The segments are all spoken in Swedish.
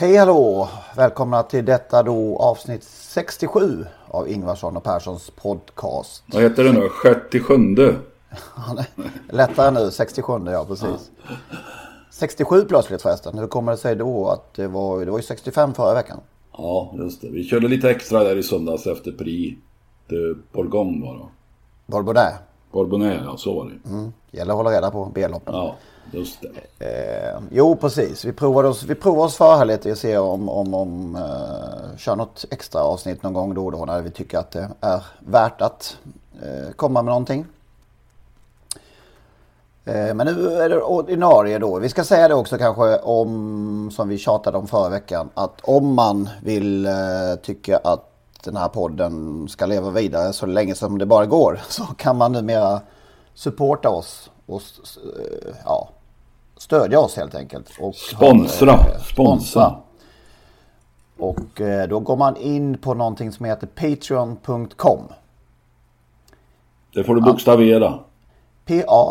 Hej hallå! Välkomna till detta då avsnitt 67 av Ingvarsson och Perssons podcast. Vad heter det nu? Sjätte sjunde? Han är lättare nu, 67 ja precis. 67 plötsligt förresten. Hur kommer det sig då att det var, det var ju 65 förra veckan? Ja, just det. Vi körde lite extra där i söndags efter Prix de Bourgogne var det. Borbonais. Bourbonnais, ja så var det mm. Gäller att hålla reda på B-loppen. Ja, just det. Eh, jo precis, vi provar oss, vi provar oss för här lite och ser om, om, om eh, kör något extra avsnitt någon gång då och då när vi tycker att det är värt att eh, komma med någonting. Eh, men nu är det ordinarie då. Vi ska säga det också kanske om, som vi tjatade om förra veckan, att om man vill eh, tycka att den här podden ska leva vidare så länge som det bara går så kan man numera supporta oss och eh, ja, stödja oss helt enkelt. Och Sponsra, ha, eh, sponsra. Och eh, då går man in på någonting som heter patreon.com. Det får du bokstavera. P-A-T-R-E-O-N.com.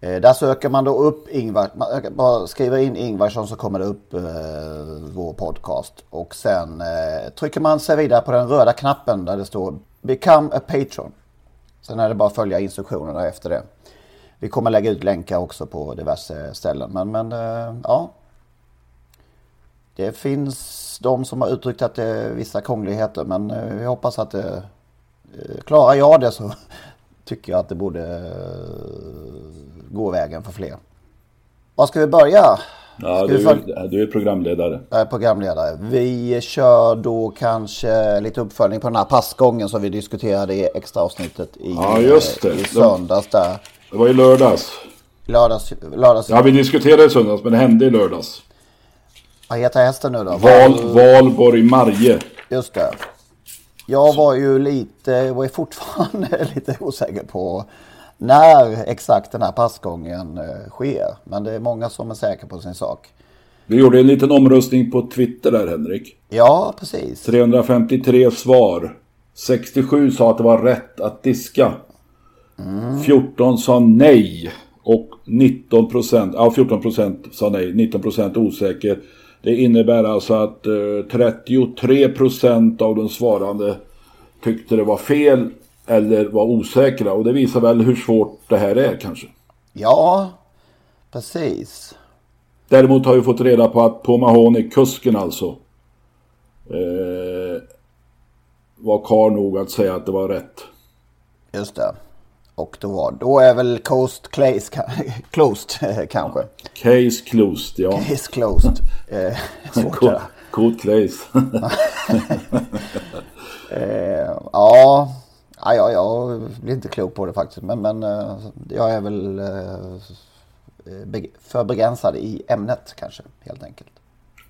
Eh, där söker man då upp Ingvar, man bara skriver in Ingvarsson så kommer det upp eh, vår podcast. Och sen eh, trycker man sig vidare på den röda knappen där det står Become a Patron. Sen är det bara att följa instruktionerna efter det. Vi kommer lägga ut länkar också på diverse ställen. Men, men eh, ja. Det finns de som har uttryckt att det är vissa krångligheter. Men eh, vi hoppas att det... Eh, klarar jag det så tycker jag att det borde gå vägen för fler. Var ska vi börja? Ja, du, är- du är programledare. Jag är programledare. Vi kör då kanske lite uppföljning på den här passgången som vi diskuterade i extra avsnittet i, Ja, just det. i söndags där. Det var i lördags. Lördags, lördags Ja, vi diskuterade i söndags, men det hände i lördags. Vad heter hästen nu då? Val, Valborg Marje. Just det. Jag var ju lite, jag var ju fortfarande lite osäker på när exakt den här passgången eh, sker. Men det är många som är säkra på sin sak. Vi gjorde en liten omröstning på Twitter där, Henrik. Ja, precis. 353 svar. 67 sa att det var rätt att diska. 14 sa nej. Och 19 procent, ja 14 procent sa nej, 19 procent osäker. Det innebär alltså att eh, 33 procent av de svarande tyckte det var fel eller var osäkra. Och det visar väl hur svårt det här är kanske. Ja, precis. Däremot har vi fått reda på att på Mahoney, kusken alltså, eh, var kar nog att säga att det var rätt. Just det. Och då, var, då är väl Coast Clays closed kanske. Case closed, ja. Is closed. Eh, svårt det case. Eh, ja, ja, ja, jag blir inte klok på det faktiskt. Men, men eh, jag är väl eh, beg- för begränsad i ämnet kanske, helt enkelt.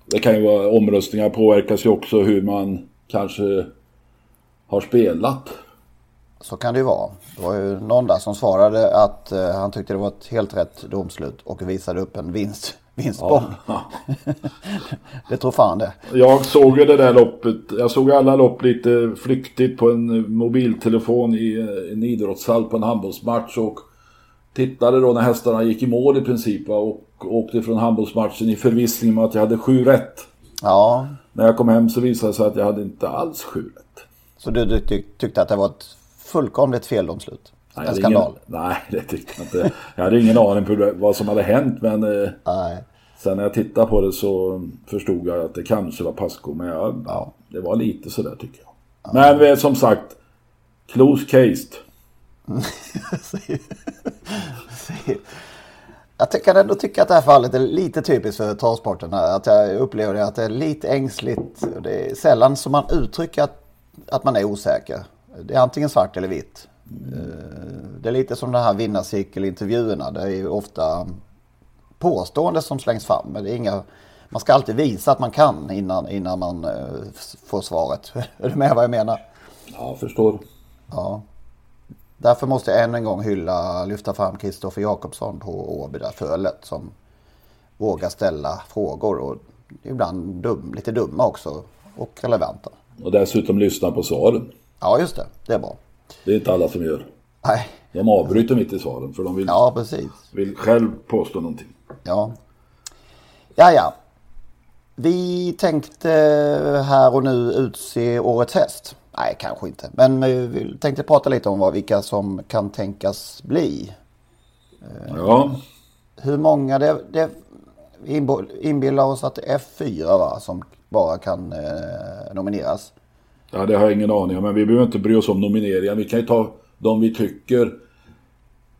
det kan ju vara omröstningar påverkas ju också hur man kanske har spelat. Så kan det ju vara. Det var ju någon där som svarade att eh, han tyckte det var ett helt rätt domslut och visade upp en vinst, vinstbomb. det tror fan det. Jag såg ju det där loppet. Jag såg alla lopp lite flyktigt på en mobiltelefon i eh, en idrottshall på en handbollsmatch. Och tittade då när hästarna gick i mål i princip. Och åkte från handbollsmatchen i förvissning om att jag hade sju rätt. Ja, När jag kom hem så visade det sig att jag hade inte alls sju rätt. så du, du tyck- tyckte att det var ett fullkomligt feldomslut? Nej, En skandal? Ingen, nej, det tyckte jag inte. Jag hade ingen aning på vad som hade hänt men eh, Nej. sen när jag tittade på det så förstod jag att det kanske var Pasco. Men jag, Ja. det var lite sådär tycker jag. Men eh, som sagt, close cased. Jag kan ändå tycka att det här fallet är lite typiskt för travsporten. Att jag upplever det att det är lite ängsligt. Det är sällan som man uttrycker att, att man är osäker. Det är antingen svart eller vitt. Eh, det är lite som de här vinnarcirkelintervjuerna. Det är ju ofta påståenden som slängs fram. Men det är inga, man ska alltid visa att man kan innan, innan man eh, får svaret. Är du med vad jag menar? Ja, förstår. Ja. Därför måste jag än en gång hylla, lyfta fram Kristoffer Jakobsson på Åby där fölet som vågar ställa frågor och ibland dum, lite dumma också och relevanta. Och dessutom lyssna på svaren. Ja, just det. Det är bra. Det är inte alla som gör. Nej. De avbryter mitt i svaren för de vill, Ja, precis. vill själv påstå någonting. Ja. Ja, ja. Vi tänkte här och nu utse årets häst. Nej, kanske inte. Men vi tänkte prata lite om vad, vilka som kan tänkas bli. Ja, Hur många det... det vi inbillar oss att det är fyra va, som bara kan eh, nomineras. Ja, det har jag ingen aning om. Men vi behöver inte bry oss om nomineringar. Vi kan ju ta de vi tycker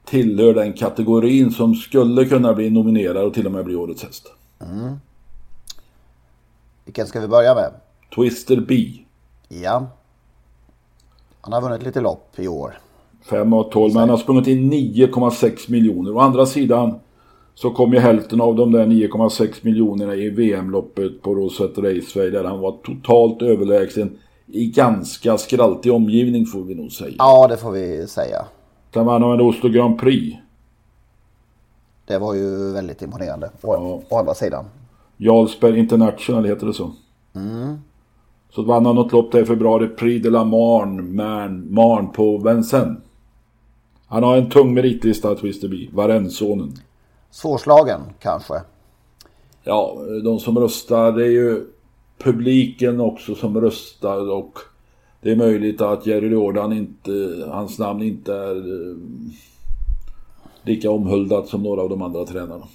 tillhör den kategorin som skulle kunna bli nominerad och till och med bli årets häst. Vilken ska vi börja med? Twister B. Ja. Han har vunnit lite lopp i år. 5 av 12, men han har sprungit in 9,6 miljoner. Å andra sidan så kom ju hälften av de där 9,6 miljonerna i VM-loppet på Rosette Raceway där han var totalt överlägsen i ganska skraltig omgivning får vi nog säga. Ja, det får vi säga. Sen vann han en Oslo Grand Prix. Det var ju väldigt imponerande. Å, Ja. å andra sidan. Jarlsberg International heter det så. Så vann han något lopp där i februari, Prix de la Marne, Marne, Marne på Vincennes. Han har en tung meritlista, Twister B. Varennsonen. Svårslagen kanske. Ja, de som röstar, det är ju publiken också som röstar och det är möjligt att Jerry Jordan inte, hans namn inte är eh, lika omhuldat som några av de andra tränarna.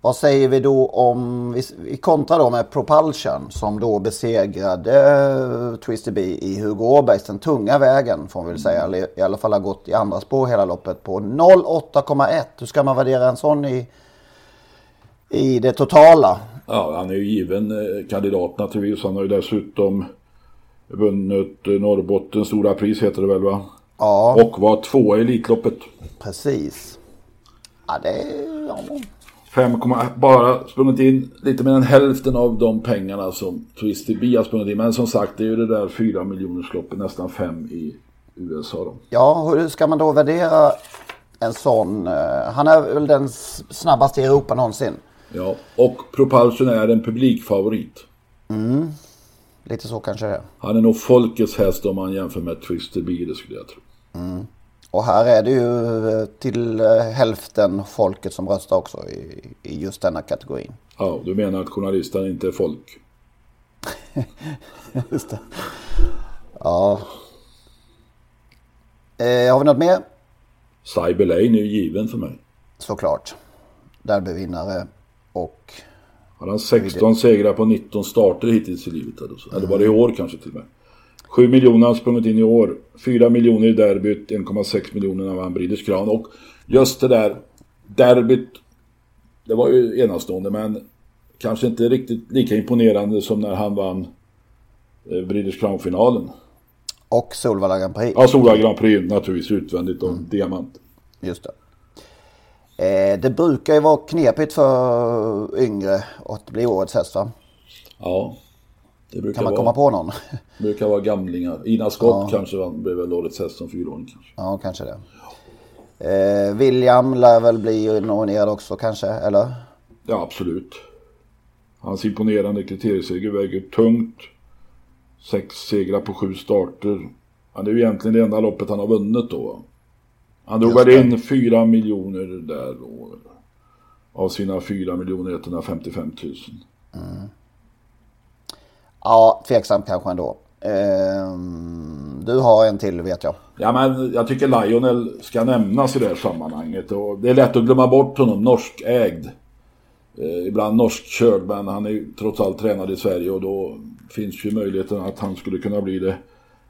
Vad säger vi då om, vi, kontrar då med Propulsion som då besegrade eh, Twisted B i Hugo Åbergs den tunga vägen får man väl säga. Eller i alla fall har gått i andra spår hela loppet på 08,1. Hur ska man värdera en sån i, i det totala? Ja, han är ju given eh, kandidat naturligtvis. Han har ju dessutom vunnit eh, Norrbottens stora pris heter det väl va? Ja, Och var tvåa i Elitloppet. precis. Ja, det är... Ja. 5, bara sprungit in lite mer än hälften av de pengarna som Twisty B har sprungit in. Men som sagt, det är ju det där 4 miljonersloppet, nästan 5 i USA då. Ja, hur ska man då värdera en sån? eh, Han är väl den snabbaste i Europa någonsin. Ja, och Propulsion är en publikfavorit. Lite så kanske det är. Han är nog folkets häst om man jämför med Twister B, det skulle jag tro. Och här är det ju eh, till eh, hälften folket som röstar också i, i just denna kategorin. Ja, du menar att journalisterna inte är folk? Just det. Ja. Eh, har vi något mer? Cyber Lane är ju given för mig. Såklart. Derbyvinnare och Han har 16 segrar på 19 starter hittills i livet. Eller, så. eller var det i år kanske till och med. 7 miljoner har han sprungit in i år. 4 miljoner i derbyt. 1,6 miljoner när han vann Breeders Crown. Och just det där derbyt. Det var ju enastående men kanske inte riktigt lika imponerande som när han vann eh, Breeders Crown-finalen. och Solvalla Grand Prix. Ja, Sola Grand Prix naturligtvis utvändigt och diamant. Just det. Eh, det brukar ju vara knepigt för yngre att bli årets häst va? Ja, det brukar Kan man vara. komma på någon? brukar vara gamlingar. Ina Scott kanske vann, blev väl årets häst som fyraåring kanske. ja, kanske det. Eh, William lär väl bli nominerad också kanske, eller? Ja, absolut. Hans imponerande kriterieseger väger tungt. Sex segrar på sju starter. Han är ju egentligen det enda loppet han har vunnit då. Han drog väl in 4 miljoner där då. Av sina 4 miljoner 155 000. Ja, tveksamt kanske ändå. Eh, du har en till vet jag. Ja men jag tycker Lionel ska nämnas i det här sammanhanget. Och det är lätt att glömma bort honom, norskägd. Eh, ibland norskkörd men han är trots allt tränad i Sverige och då finns ju möjligheten att han skulle kunna bli det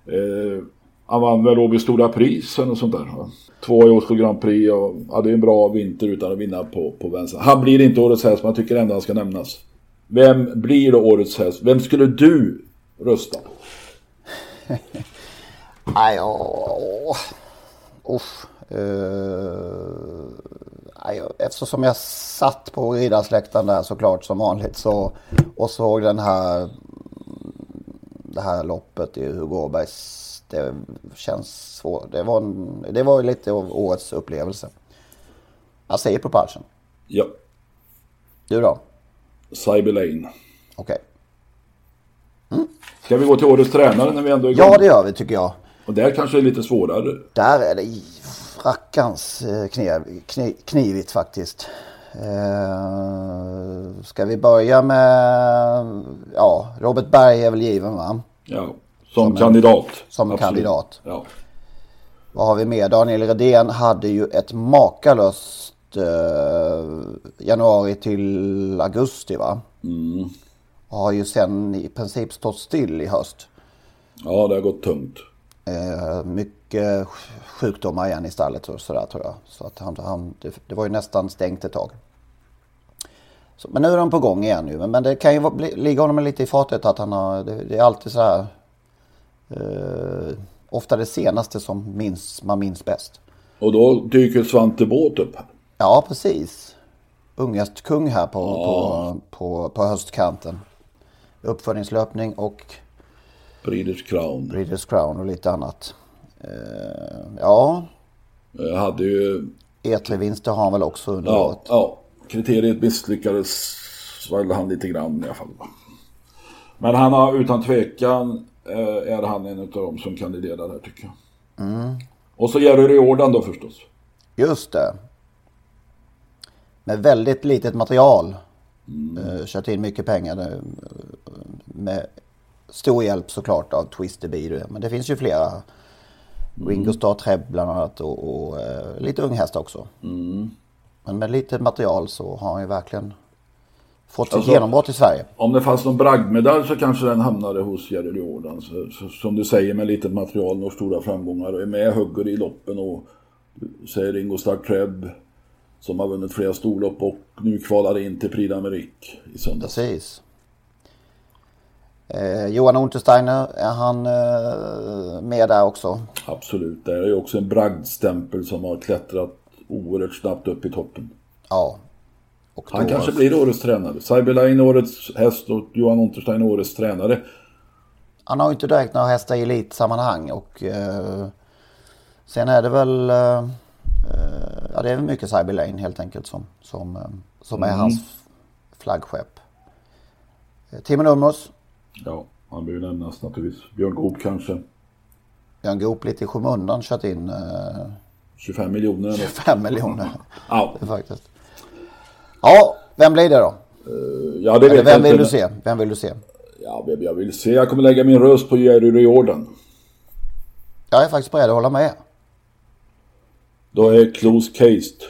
Eh, han vann väl Åby Stora Pris eller något sånt där. va? Två i Oslo Grand Prix och hade en bra vinter utan att vinna på, på vänster. Han blir inte årets häst men jag tycker ändå han ska nämnas. Vem blir då årets häst? Vem skulle du rösta på? Nej, åh. Uff. Uh, eftersom jag satt på riddarsläktaren där såklart som vanligt så, och såg den här, det här loppet i Hugo Åbergs. Det känns svårt. Det var, det var lite av årets upplevelse. Jag säger Propulsion. Ja, Du då? Cyber Lane. Okej. Ska vi gå till årets tränare när vi ändå är igång? Ja, det gör vi tycker jag. Och där kanske det är lite svårare. Där är det rackarns eh, knev, kni, knivigt faktiskt. Eh, ska vi börja med, ja, Robert Berg är väl given va? Ja, som, kandidat. som Absolut. kandidat. Ja. Vad har vi mer? Daniel Redén hade ju ett makalöst eh, januari till augusti va? Mm. Och har ju sen i princip stått still i höst. ja, det har gått tungt. Eh, mycket sjukdomar igen i stallet och sådär tror jag. Så att han, han, det, det var ju nästan stängt ett tag. Så, men nu är de på gång igen nu. Men, det kan ju vara- bli, ligga honom lite i fatet att han har, det, det är alltid så här. Eh, ofta det senaste som minns, man minns bäst. Och då dyker Svante Båt upp. Ja, precis. Unghästkung här på, på, på, på höstkanten. Uppföljningslöpning och Breeders Crown. Breeders Crown och lite annat. Eh, ja, Jag hade ju... E3-vinster har han väl också under Ja, året. ja, kriteriet misslyckades väl han lite grann i alla fall. Men han har utan tvekan eh, är han en av dem som kandiderar här tycker jag. Och så Jerry Riordan då förstås. Just det. Med väldigt litet material. Eh, kört in mycket pengar. eh, Med stor hjälp såklart av Twister Bee. Men det finns ju flera. Ringo Starr Treb bland annat och, och eh, lite unghästar också. Men med lite material så har han ju verkligen fått sitt Alltså- genombrott i Sverige. Om det fanns någon bragdmedalj så kanske den hamnade hos Jerry Riordan. Så, så, som du säger med litet material når stora framgångar och är med hugger i loppen och säger Ringo Starr Treb som har vunnit flera storlopp och nu kvalar in till Prix d'Amérique i söndags. Precis. Eh, Johan Untersteiner, är han eh, med där också? Absolut, det är ju också en bragdstämpel som har klättrat oerhört snabbt upp i toppen. Ja. Och Han kanske blir årets tränare. Cyberline årets häst och Johan Unterstein årets tränare. Han har ju inte direkt några hästar i elitsammanhang och eh, sen är det väl eh, ja det är väl mycket Cyberlane helt enkelt som, som, eh, som är hans flaggskepp. Eh, Timo Nurmos, Ja, han behöver nämnas naturligtvis. Björn Goop kanske. Björn Goop lite i skymundan kört in eh, 25 miljoner. eller något. 5 miljoner Ja, faktiskt. Ja, vem blir det då? ja det Eller vet vem jag vill inte. du se? Vem vill du se? Ja, vem jag vill se. Jag kommer lägga min röst på Jerry Riordan. Jag är faktiskt beredd att hålla med. Då är close cased.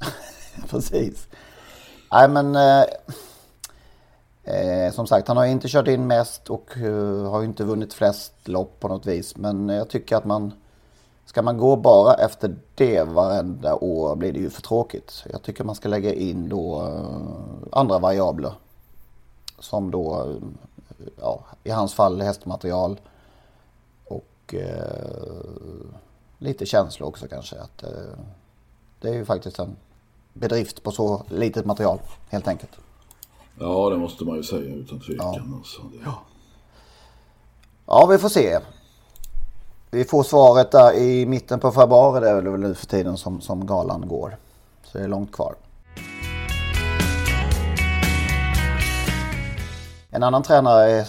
Precis. Nej men eh, eh, som sagt han har inte kört in mest och eh, har inte vunnit flest lopp på något vis. Men jag tycker att man ska man gå bara efter det varenda år blir det ju för tråkigt. Jag tycker man ska lägga in då eh, andra variabler. Som då eh, ja, i hans fall hästmaterial och eh, lite känsla också kanske. Att, eh, det är ju faktiskt en bedrift på så litet material helt enkelt. Ja, det måste man ju säga utan tvekan. Alltså. Det... Ja, vi får se. Vi får svaret där i mitten på februari. Det är väl nu för tiden som, som galan går. Så det är långt kvar. En annan tränare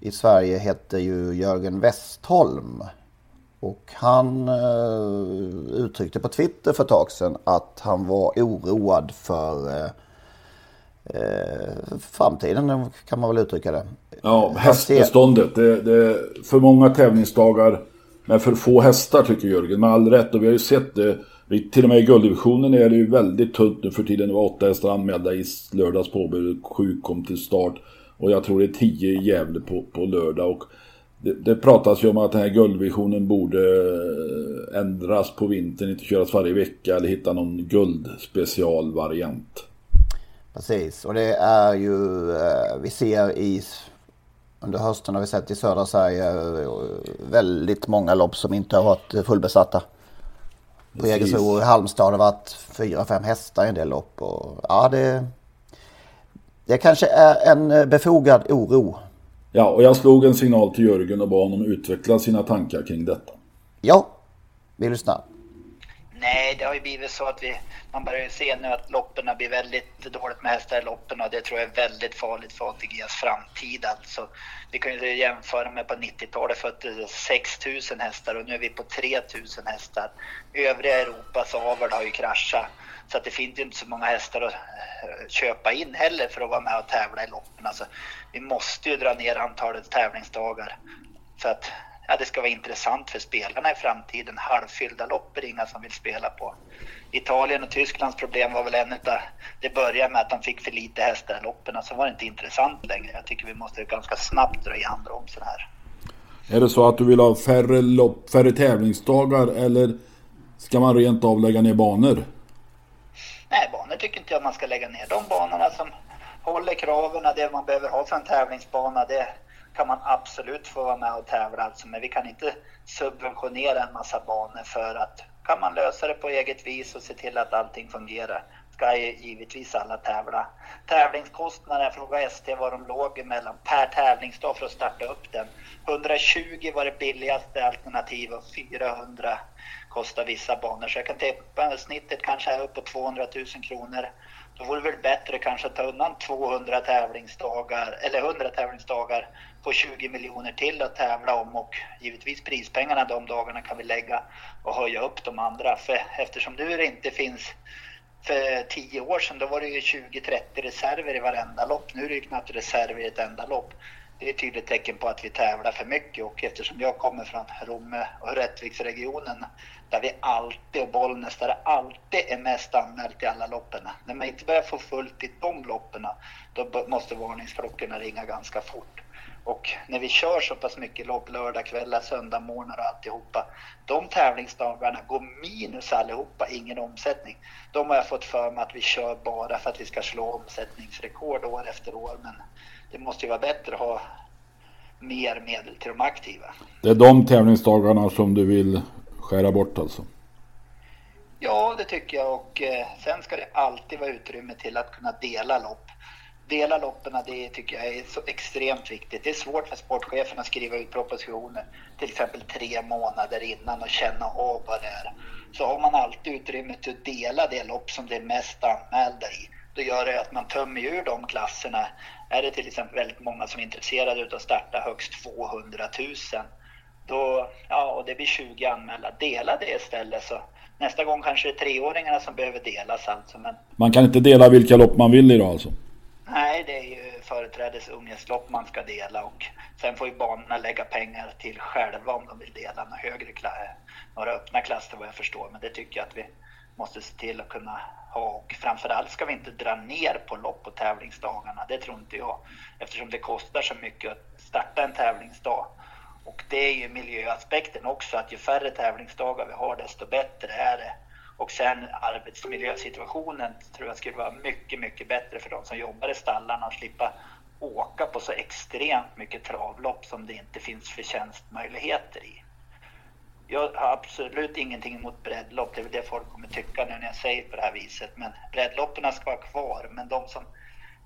i Sverige heter ju Jörgen Westholm. Och han eh, uttryckte på Twitter för ett tag sedan att han var oroad för eh, eh, framtiden kan man väl uttrycka det. Ja, hästbeståndet. Det, det är för många tävlingsdagar med för få hästar tycker Jörgen. Med all rätt. Och vi har ju sett det. Vi, till och med i gulddivisionen är det ju väldigt tunt nu för tiden. Det var åtta hästar anmälda i lördags påbud. Sju kom till start. Och jag tror det är tio i Gävle på, på lördag. Och det, det pratas ju om att den här guldvisionen borde eh, ändras på vintern, inte köras varje vecka eller hitta någon guldspecialvariant. Precis, och det är ju, eh, vi ser i, under hösten har vi sett i södra Sverige eh, väldigt många lopp som inte har varit fullbesatta. På Jägersro i Halmstad har det varit fyra, fem hästar i en del lopp. Och, ja, det, det kanske är en befogad oro. Ja, och jag slog en signal till Jörgen och bad honom utveckla sina tankar kring detta. Ja, vi lyssnar. Nej, det har ju blivit så att vi, man börjar se nu att loppen blir väldigt dåligt med hästar i loppen och det tror jag är väldigt farligt för ATGs framtid. Alltså, vi kan ju jämföra med på 90-talet för att 6 000 hästar och nu är vi på 3 000 hästar. Övriga Europas avel har ju kraschat så att det finns ju inte så många hästar att eh, köpa in heller för att vara med och tävla i loppen. Alltså, vi måste ju dra ner antalet tävlingsdagar för att ja, det ska vara intressant för spelarna i framtiden. Halvfyllda lopp är inga som vill spela på. Italien och Tysklands problem var väl en utav, det började med att de fick för lite hästar i loppen, så var det inte intressant längre. Jag tycker vi måste ganska snabbt dra i handbromsen här. Är det så att du vill ha färre lopp, färre tävlingsdagar eller ska man rent av lägga ner banor? Nej, banor tycker inte jag man ska lägga ner. De banorna som håller kraven, det man behöver ha för en tävlingsbana, det kan man absolut få vara med och tävla. Alltså, men vi kan inte subventionera en massa banor för att kan man lösa det på eget vis och se till att allting fungerar ska givetvis alla tävla. Tävlingskostnader, jag frågade ST vad de låg emellan per tävlingsdag för att starta upp den. 120 var det billigaste alternativet och 400 kostar vissa banor. Så jag kan tippa att snittet kanske är upp på 200 000 kronor. Då vore det väl bättre kanske att ta undan 200 tävlingsdagar eller 100 tävlingsdagar på 20 miljoner till att tävla om och givetvis prispengarna de dagarna kan vi lägga och höja upp de andra. För eftersom nu det inte finns för 10 år sedan då var det ju 20-30 reserver i varenda lopp. Nu är det ju knappt reserver i ett enda lopp det är ett tydligt tecken på att vi tävlar för mycket och eftersom jag kommer från Romme och Rättviksregionen där vi alltid, och Bollnäs, där det alltid är mest anmält i alla loppen. När man inte börjar få fullt i de loppen, då måste varningsklockorna ringa ganska fort. Och när vi kör så pass mycket lopp, lördagkvällar, söndagmorgnar och alltihopa, de tävlingsdagarna går minus allihopa, ingen omsättning. De har jag fått för mig att vi kör bara för att vi ska slå omsättningsrekord år efter år, men det måste ju vara bättre att ha mer medel till de aktiva. Det är de tävlingsdagarna som du vill skära bort alltså? Ja, det tycker jag och eh, sen ska det alltid vara utrymme till att kunna dela lopp. Dela loppen, det tycker jag är så extremt viktigt. Det är svårt för sportchefen att skriva ut propositioner till exempel tre månader innan och känna av vad det är. Så har man alltid utrymme till att dela det lopp som det är mest anmälda i, då gör det att man tömmer ur de klasserna är det till exempel väldigt många som är intresserade av att starta högst 200 000 då, ja, och det blir 20 anmälda. Dela det istället så nästa gång kanske det är treåringarna som behöver delas alltså. Men... Man kan inte dela vilka lopp man vill idag alltså? Nej, det är ju företrädes unghästlopp man ska dela och sen får ju banorna lägga pengar till själva om de vill dela några högre klass, några öppna klasser vad jag förstår. Men det tycker jag att vi måste se till att kunna. Och framförallt ska vi inte dra ner på lopp och tävlingsdagarna. Det tror inte jag. Eftersom det kostar så mycket att starta en tävlingsdag. Och det är ju miljöaspekten också, att ju färre tävlingsdagar vi har desto bättre är det. Och sen arbetsmiljösituationen tror jag skulle vara mycket, mycket bättre för de som jobbar i stallarna och slippa åka på så extremt mycket travlopp som det inte finns förtjänstmöjligheter i jag har absolut ingenting emot breddlopp. Det är väl det folk kommer tycka nu när jag säger på det här viset. Men breddloppen ska vara kvar. Men de som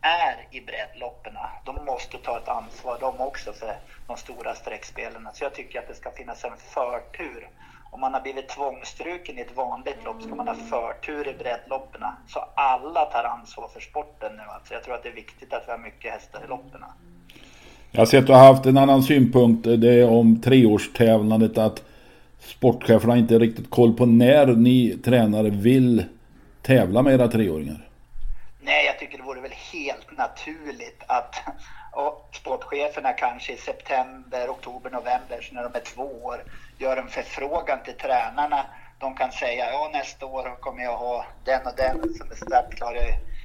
är i breddloppen, de måste ta ett ansvar de också för de stora streckspelarna. Så jag tycker att det ska finnas en förtur. Om man har blivit tvångstruken i ett vanligt lopp ska man ha förtur i breddloppen. Så alla tar ansvar för sporten nu. Alltså jag tror att det är viktigt att vi har mycket hästar i loppen. Jag har sett att du har haft en annan synpunkt. Det är om treårstävlandet. Att sportcheferna har inte riktigt koll på när ni tränare vill tävla med era treåringar? Nej, jag tycker det vore väl helt naturligt att sportcheferna kanske i september, oktober, november, när de är två år, gör en förfrågan till tränarna. De kan säga ja nästa år kommer jag ha den och den som är startklar.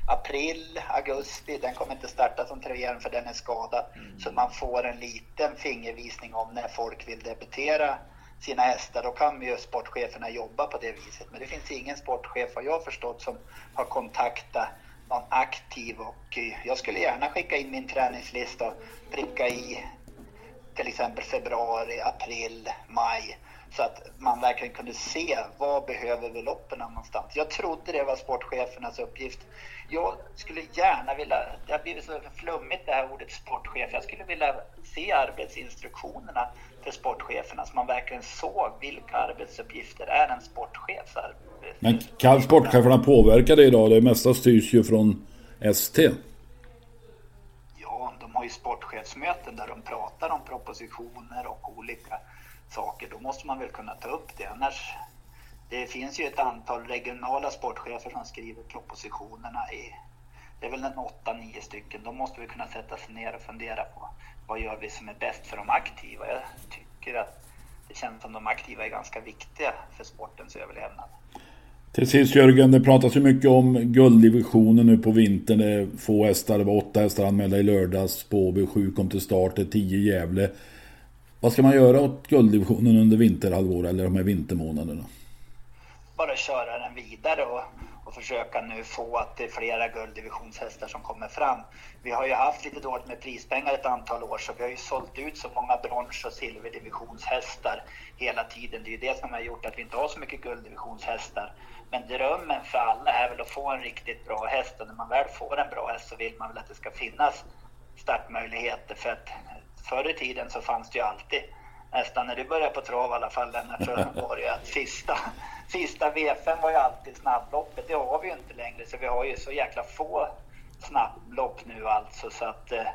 april, augusti. Den kommer inte starta som trean för den är skadad. Mm. Så man får en liten fingervisning om när folk vill debutera sina hästar. Då kan ju sportcheferna jobba på det viset. Men det finns ingen sportchef, vad jag har förstått, som har kontaktat någon aktiv. Och eh, jag skulle gärna skicka in min träningslista och pricka i till exempel februari, april, maj så att man verkligen kunde se vad behöver vi loppen någonstans. Jag trodde det var sportchefernas uppgift. Jag skulle gärna vilja, det har blivit så flummigt det här ordet sportchef. Jag skulle vilja se arbetsinstruktionerna för sportcheferna så man verkligen såg vilka arbetsuppgifter är en sportchefs. Men kan sportcheferna påverka det idag? Det mesta styrs ju från ST. Ja, de har ju sportchefsmöten där de pratar om propositioner och olika saker, då måste man väl kunna ta upp det. Annars, det finns ju ett antal regionala sportchefer som skriver propositionerna i, det är väl en åtta, nio stycken. Då måste vi kunna sätta sig ner och fundera på vad gör vi som är bäst för de aktiva. Jag tycker att det känns som de aktiva är ganska viktiga för sportens överlevnad. Till sist Jörgen, det pratas ju mycket om gulddivisionen nu på vintern. Det är få hästar, det var åtta hästar anmälda i lördags. Spåby, sju kom till start, det är tio i Gävle. Vad ska man göra åt gulddivisionen under vinterhalvåret eller de här vintermånaderna? Bara köra den vidare och, och försöka nu få att det är flera gulddivisionshästar som kommer fram. Vi har ju haft lite dåligt med prispengar ett antal år så vi har ju sålt ut så många brons och silverdivisionshästar hela tiden. Det är ju det som har gjort att vi inte har så mycket gulddivisionshästar. Men drömmen för alla är väl att få en riktigt bra häst och när man väl får en bra häst så vill man väl att det ska finnas startmöjligheter för att förr i tiden så fanns det ju alltid, nästan när du började på trav i alla fall Lennart, så var det ju att sista, sista V5 var ju alltid snabbloppet. Det har vi ju inte längre, så vi har ju så jäkla få snabblopp nu alltså. Så att eh,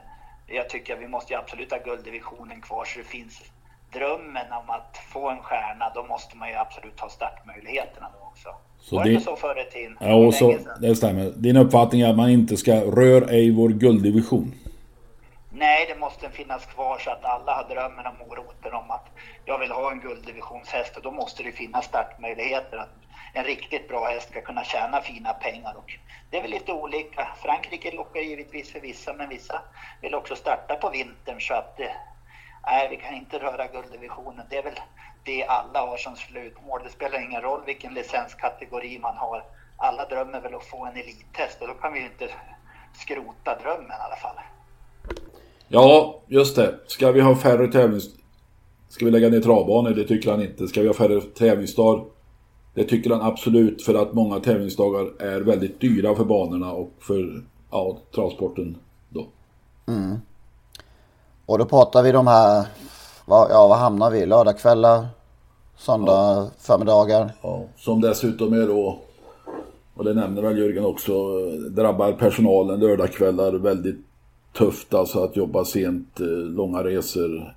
jag tycker att vi måste ju absolut ha gulddivisionen kvar så det finns drömmen om att få en stjärna, då måste man ju absolut ha startmöjligheterna då också. Så var det inte så förr i tiden? Ja, så, det stämmer. Din uppfattning är att man inte ska rör ej vår gulddivision? Nej, det måste finnas kvar så att alla har drömmen och moroten om att jag vill ha en gulddivisionshäst och då måste det finnas startmöjligheter att en riktigt bra häst ska kunna tjäna fina pengar. Och det är väl lite olika. Frankrike lockar givetvis för vissa, men vissa vill också starta på vintern så att eh, nej, vi kan inte röra gulddivisionen. Det är väl det alla har som slutmål. Det spelar ingen roll vilken licenskategori man har. Alla drömmer väl att få en elithäst och då kan vi ju inte skrota drömmen i alla fall. Ja, just det. Ska vi ha färre tävlings... Ska vi lägga ner travbanor? Det tycker han inte. Ska vi ha färre tävlingsdagar? Det tycker han absolut för att många tävlingsdagar är väldigt dyra för banorna och för ja, travsporten då. Mm. Och då pratar vi de här, vad, ja vad hamnar vi? Lördagskvällar? Söndag ja. förmiddagar? Ja, som dessutom är då, och det nämner väl Jörgen också, drabbar personalen lördagskvällar väldigt tufft alltså att jobba sent, eh, långa resor.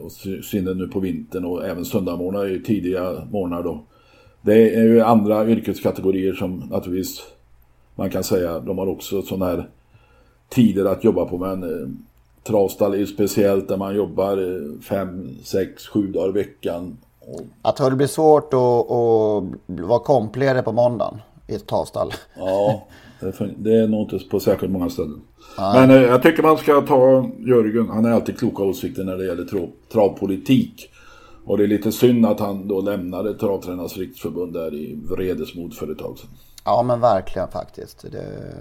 Och synnerhet nu på vintern och även söndagmorgnar är ju tidiga morgnar då. Det är ju andra yrkeskategorier som naturligtvis man kan säga, de har också sådana här tider att jobba på men eh, travstall är ju speciellt där man jobbar eh, fem, sex, sju dagar i veckan. Och... Jag tror det blir svårt att, att vara komplere på måndagen i ett travstall. Ja, det är nog inte på särskilt många ställen. Nej. Men eh, jag tycker man ska ta Jörgen, han har alltid kloka åsikter när det gäller trav, travpolitik. Och det är lite synd att han då lämnade Travtränarnas riksförbund där i vredesmod för ett tag sedan. Ja men verkligen faktiskt. Det...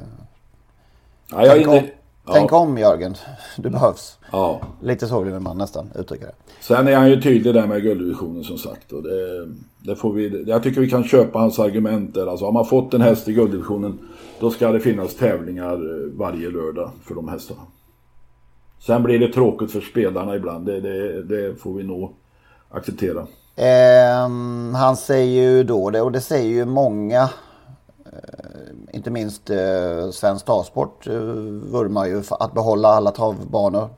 Ja, jag tänk, om, ja. om Jörgen, du behövs. Ja. Lite så vill man nästan uttrycka det. Sen är han ju tydlig där med gulddivisionen som sagt. Och det, det får vi, jag tycker vi kan köpa hans argument där. Alltså har man fått en häst i gulddivisionen då ska det finnas tävlingar eh, varje lördag för de hästarna. Sen blir det tråkigt för spelarna ibland. Det, det, det får vi nog acceptera. Eh, han säger ju då det och det säger ju många. Eh, inte minst eh, Svensk Travsport eh, vurmar ju för att behålla alla travbanor.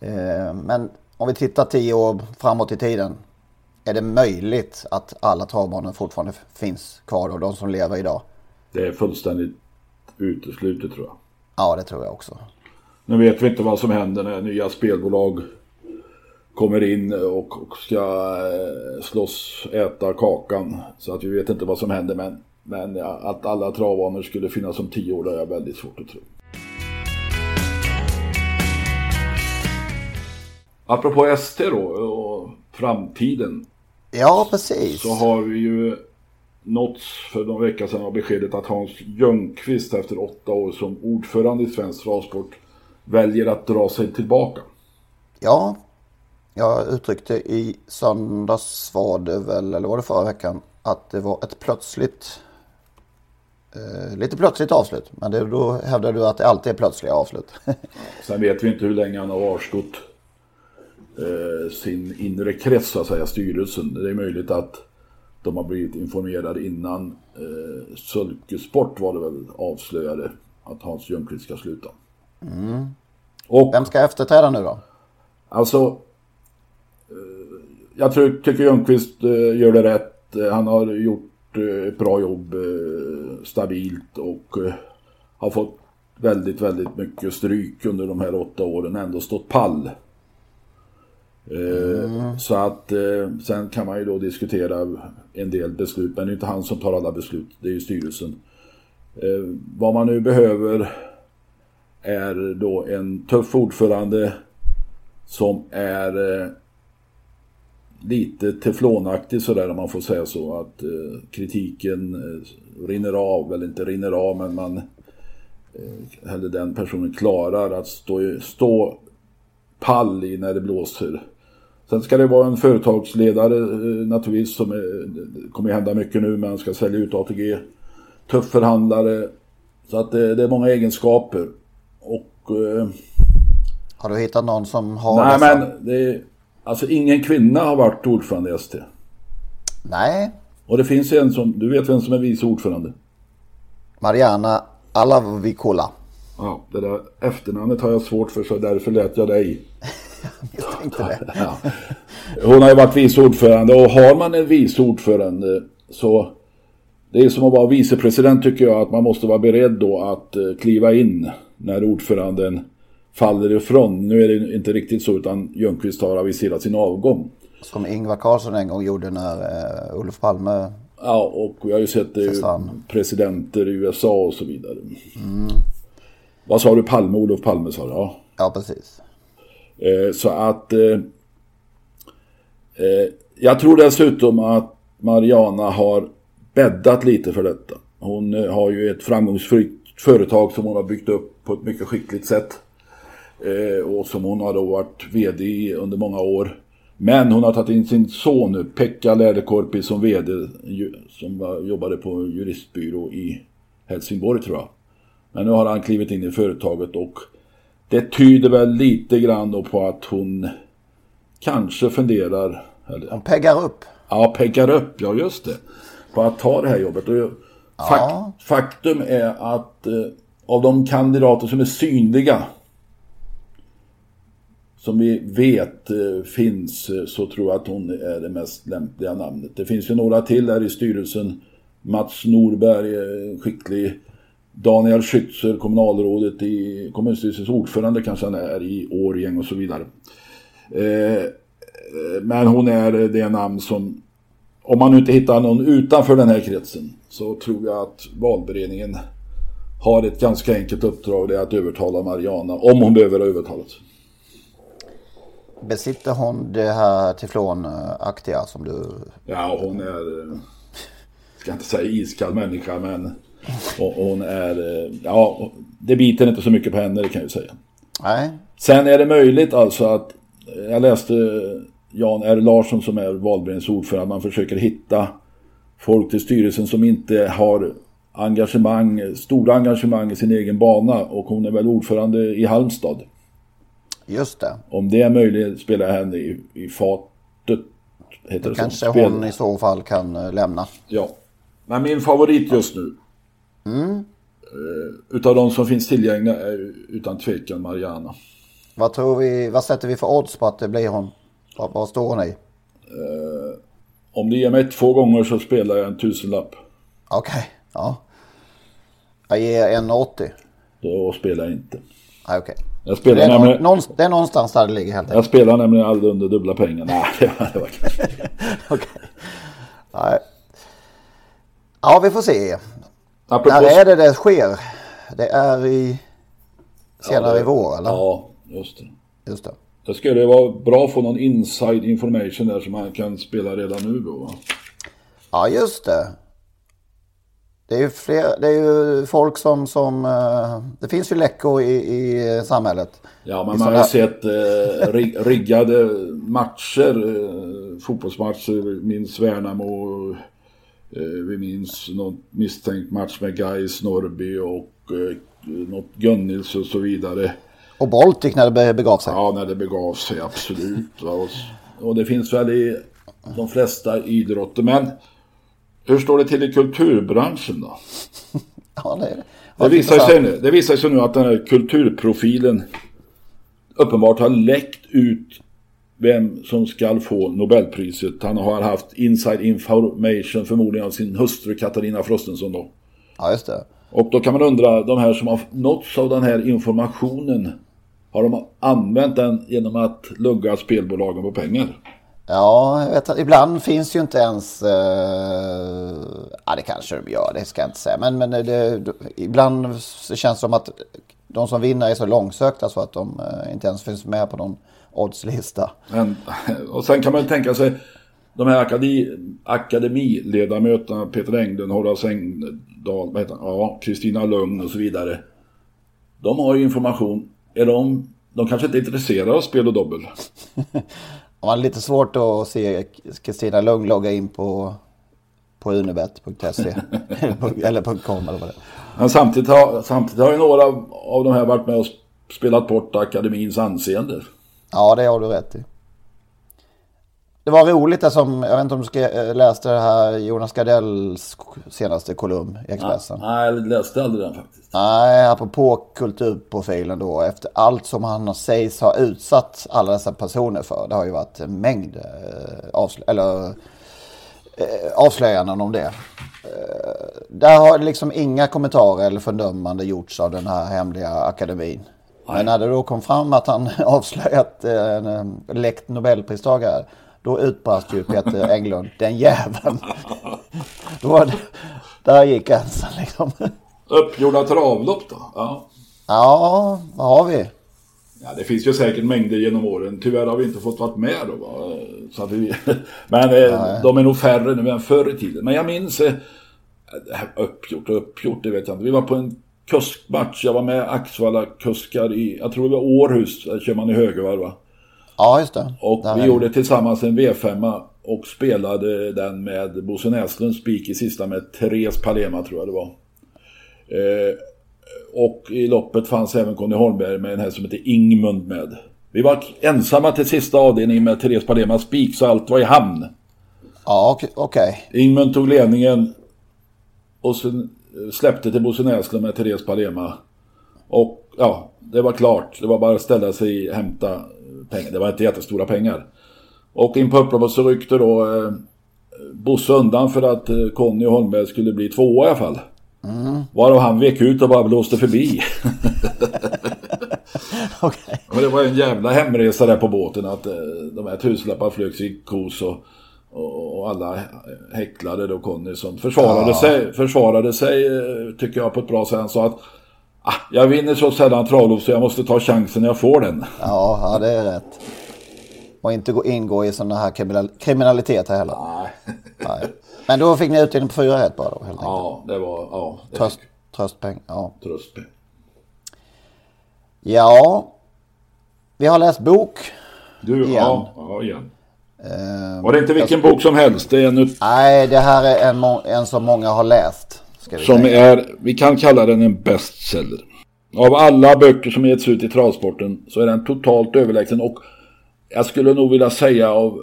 Eh, men om vi tittar tio år framåt i tiden. Är det möjligt att alla travbanor fortfarande finns kvar och de som lever idag? Det är fullständigt uteslutet tror jag. Ja, det tror jag också. Nu vet vi inte vad som händer när nya spelbolag kommer in och, ska eh, slåss, äta kakan. Så att vi vet inte vad som händer. Men Men att alla travaner skulle finnas om tio år, det är jag väldigt svårt att tro. Apropå ST då och framtiden. Ja, precis. Så har vi ju nåtts för några veckor sedan av beskedet att Hans Ljungqvist efter åtta år som ordförande i svensk travsport väljer att dra sig tillbaka. Ja, jag uttryckte i söndags var det väl, eller var det förra veckan, att det var ett plötsligt lite plötsligt avslut. Men det, då hävdar du att det alltid är plötsliga avslut. Sen vet vi inte hur länge han har avstått eh, sin inre krets, så att säga, styrelsen. Det är möjligt att de har blivit informerade innan eh, Sulkesport var det väl avslöjade att Hans Ljungqvist ska sluta. Mm. Och, Vem ska efterträda nu då? Alltså, eh, jag tror, tycker Ljungqvist eh, gör det rätt. Eh, han har gjort eh, ett bra jobb eh, stabilt och har fått väldigt, väldigt mycket stryk under de här åtta åren. Ändå stått pall. Mm. Så att sen kan man ju då diskutera en del beslut. Men det är inte han som tar alla beslut. Det är ju styrelsen. Vad man nu behöver är då en tuff ordförande som är eh, lite teflonaktig sådär om man får säga så. Att eh, kritiken eh, rinner av, eller inte rinner av men man eh, eller den personen klarar att stå, stå pall i när det blåser. Sen ska det vara en företagsledare eh, naturligtvis som är, det kommer hända mycket nu men han ska sälja ut ATG. Tuff förhandlare. Så att det, det är många egenskaper. Och eh, har du hittat någon som har Nej dessa? men det alltså ingen kvinna har varit ordförande i ST. Nej. Och det finns en som, du vet vem som är vice ordförande? Mariana Alavikola. Ja, det där efternamnet har jag svårt för så därför lät jag dig. jag tänkte det. ja. Hon har ju varit vice ordförande och har man en vice ordförande så det är som att vara vicepresident tycker jag att man måste vara beredd då att eh, kliva in när ordföranden faller ifrån. Nu är det inte riktigt så utan Ljungqvist har aviserat sin avgång. Som Ingvar Carlsson en gång gjorde när uh, Olof Palme Ja, och vi har ju sett det presidenter i USA och så vidare. Mm. Vad sa du? Palme? Olof Palme sa du? Ja, ja precis. Eh, så att eh, eh, jag tror dessutom att Mariana har bäddat lite för detta. Hon eh, har ju ett framgångsrikt företag som hon har byggt upp på ett mycket skickligt sätt. Eh, och som hon har då varit vd i under många år. Men hon har tagit in sin son nu, Pekka Läderkorpi som vd som jobbade på juristbyrå i Helsingborg tror jag. Men nu har han klivit in i företaget och det tyder väl lite grann på att hon kanske funderar. Eller, hon peggar upp. Ja, peggar upp, ja just det. På att ta det här jobbet. Och ja. fakt, faktum är att eh, av de kandidater som är synliga som vi vet eh, finns eh, så tror jag att hon är det mest lämpliga namnet. Det finns ju några till här i styrelsen. Mats Norberg, en skicklig. Daniel Schützer, kommunalrådet i kommunstyrelsens ordförande kanske han är i Årjäng och så vidare. Men hon är det namn som, om man inte hittar någon utanför den här kretsen, så tror jag att valberedningen har ett ganska enkelt uppdrag, det är att övertala Mariana, om hon behöver övertalas. Besitter hon det här teflonaktiga som du... Ja, hon är... Ska inte säga iskall människa, men hon är... Ja, det biter inte så mycket på henne, det kan jag säga. Nej. Sen är det möjligt alltså att... Jag läste Jan R. Larsson som är valberedningens ordförande. Man försöker hitta folk till styrelsen som inte har engagemang, stora engagemang i sin egen bana. Och hon är väl ordförande i Halmstad. Just det. Om det är möjligt spelar henne i, i fatet. Heter Då det kanske Spel. hon i så fall kan uh, lämna. Ja. Men min favorit just nu. Mm. Uh, utav de som finns tillgängliga är utan tvekan Mariana. Vad tror vi, vad sätter vi för odds på att det blir hon? Vad, vad står hon i? Uh, om du ger mig två gånger så spelar jag en tusenlapp. Okej, okay. ja. Jag ger en 80. Då spelar jag inte. Okej. Okay. Jag spelar det, är nämligen... någonstans, det är någonstans där det ligger helt enkelt. Jag spelar nämligen aldrig under dubbla pengar. Nej, det var, det var kanske... Okej. Nej. Ja, vi får se. Apropå... När är det det sker? Det är i senare Ja, det- i vår, eller? Ja, just det. Just det. Det skulle vara bra att få någon inside information där som man kan spela redan nu då. Ja, just det. Det är ju, fler, det är ju folk som, som... eh, Det finns ju läckor i, i samhället. Ja, men I man har ju sett eh, rig- riggade matcher, eh, fotbollsmatcher. Minns Värnamo, eh, vi minns någon misstänkt match med Gais, Norrby och eh, något Gunnils och så vidare. Och Baltic när det be- begav sig. Ja, när det begav sig, absolut. Och, och det finns väl i de flesta idrotter. Men hur står det till i kulturbranschen då? Ja, det, är- Det visar, sig nu, det visar sig nu att den här kulturprofilen uppenbart har läckt ut vem som ska få Nobelpriset. Han har haft inside information förmodligen av sin hustru Katarina Frostenson då. Ja, just det. Och då kan man undra, de här som har nåtts av den här informationen, har de använt den genom att lugga spelbolagen på pengar? Ja, jag vet att ibland finns ju inte ens... Eh, ja, det kanske de gör, det ska jag inte säga. Men, men det, ibland känns det som att de som vinner är så långsökta så att de eh, inte ens finns med på någon oddslista. Men, och sen kan man tänka sig de här akademi, akademiledamöterna, Peter Englund, Horace Engdahl, ja, Kristina Lugn och så vidare. De har ju information. Är de, de kanske inte är intresserade av spel och dobbel. Man har lite svårt att se Kristina Lugn logga in på, på unibet.se eller .com eller vad det är. Men samtidigt har, samtidigt har ju några av de här varit med och spelat bort akademins anseende. Ja, det har du rätt i. Det var roligt det som, jag vet inte om du eh, läste det här Jonas Gardells senaste kolumn i Expressen. Nej, jag läste aldrig den faktiskt. Nej, apropå kulturprofilen då. Efter allt som han sägs ha utsatt alla dessa personer för. Det har ju varit en mängd eh, avslö- eller, eh, avslöjanden om det. Eh, där har liksom inga kommentarer eller fördömande gjorts av den här hemliga akademin. Men när det då kom fram att han avslöjat eh, en eh, läckt nobelpristagare. Då utbrast ju Peter Englund, den jäveln. då var det, där gick gränsen liksom. Uppgjorda travlopp då? Ja. Ja, vad har vi? Ja, det finns ju säkert mängder genom åren. Tyvärr har vi inte fått vara med då. Va? Så vi, men eh, de är nog färre nu än förr i tiden. Men jag minns, eh, uppgjort och uppgjort, det vet jag inte. Vi var på en kuskmatch. Jag var med Axvalla kuskar i, jag tror det var Århus, där kör man i högervarv va? Ja, just det. Och Där vi är det. gjorde tillsammans en V5 och spelade den med Bosse Näslunds spik i sista med Therese Palema tror jag det var. Eh, och i loppet fanns även Conny Holmberg med en häst som heter Ingmund med. Vi var ensamma till sista avdelningen med Therese Palemas spik så allt var i hamn. Ja, okej. okej. Ingmund tog ledningen och sen eh, släppte till Bosse Näslund med Therese Palema. Och ja, det var klart. Det var bara att ställa sig och hämta pengar. Det var inte jättestora pengar. Och in på upploppet så ryckte då eh, Bosse undan för att eh, Conny och Holmberg skulle bli tvåa i alla fall. Varav han vek ut och bara blåste förbi. Okej. Men det var en jävla hemresa där på båten att eh, de här tusenlappar flögs i kos och, och, och alla häcklade då Conny som försvarade sig, försvarade sig eh, tycker jag på ett bra sätt. Han sa att ah, jag vinner så sällan travlopp så jag måste ta chansen när jag får den. Ja, ja, det är rätt. Och inte gå, ingå i sådana här kriminal, kriminalitet heller. Nej. Men då fick ni utdelning på fyra rätt bara då, helt enkelt. Ja, det var ja, det Tröst, fick tröstpeng. Ja. tröst. ja, vi har läst bok. Du, Igen. ja, ja, igen. Eh, Och det är inte vilken bok som helst. Det är en nej, det här är en, en som många har läst. Som säga. är, vi kan kalla den en bestseller. Av alla böcker som getts ut i travsporten så är den totalt överlägsen och jag skulle nog vilja säga av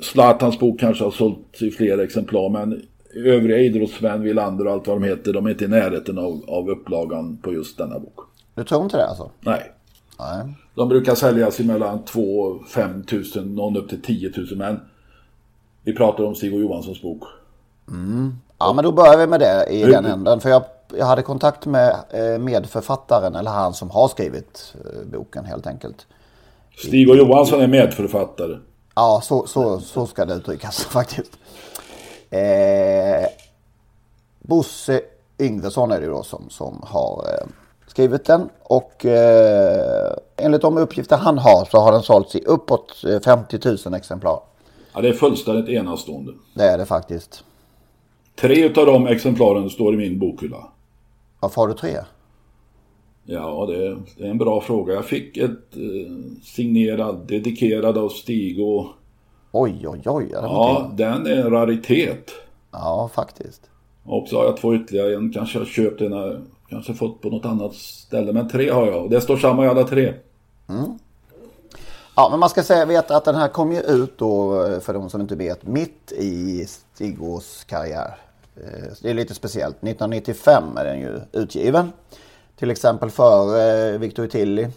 Zlatans bok kanske har sålt i fler exemplar men övriga idrottsmän, Wilander och allt vad de heter, de är inte i närheten av, av upplagan på just denna bok. Du tror inte det alltså? Nej. Nej. De brukar säljas i mellan 2 och 5 tusen, någon upp till 10 000 men vi pratar om Stig och Johanssons bok. Ja, men då börjar vi med det i den änden. För jag, jag hade kontakt med eh, medförfattaren, eller han som har skrivit eh, boken helt enkelt. Stig och Johansson är medförfattare. Ja, så, så, så ska det uttryckas faktiskt. Eh, Bosse Yngvesson är det då som, som har eh, skrivit den. Och eh, enligt de uppgifter han har så har den sålts i uppåt 50 eh, 000 exemplar. Ja, det är fullständigt enastående. Det är det faktiskt. Tre av de exemplaren står i min bokhylla. Varför har du tre? Ja, det är, det är en bra fråga. Jag fick ett eh, signerad, dedikerad av Stig och... Oj, oj, oj. Ja, den är en raritet. Ja, faktiskt. Och så har jag två ytterligare. En kanske jag köpt en, kanske fått på något annat ställe. Men tre har jag. Det står samma i alla tre. Mm. Ja, men man ska säga, veta att den här kom ju ut då, för de som inte vet, mitt i Stigås karriär. Eh, det är lite speciellt. 1995 är den ju utgiven. Till exempel för Victor Tilly.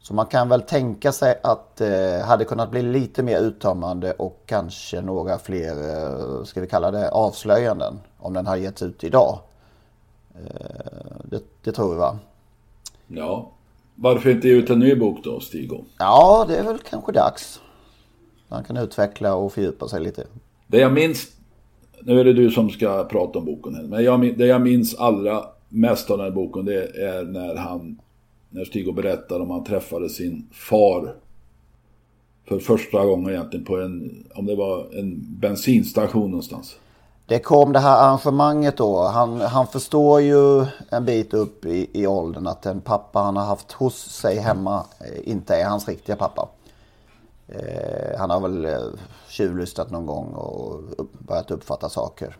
Så man kan väl tänka sig att det eh, hade kunnat bli lite mer uttömmande och kanske några fler, eh, ska vi kalla det, avslöjanden. Om den hade getts ut idag. Det, det tror vi va? Ja, varför inte ge ut en ny bok då, Stig? Ja, det är väl kanske dags. Man kan utveckla och fördjupa sig lite. Det jag minns, nu är det du som ska prata om boken här, men jag, det jag minns allra mest av den här boken det är när han, när Stig berättar om han träffade sin far för första gången egentligen på en, om det var en bensinstation någonstans. Det kom det här arrangemanget då. Han, han förstår ju en bit upp i, i åldern att den pappa han har haft hos sig hemma eh, inte är hans riktiga pappa. Eh, han har väl tjuvlyssnat tjuvlystat någon gång och börjat uppfatta saker.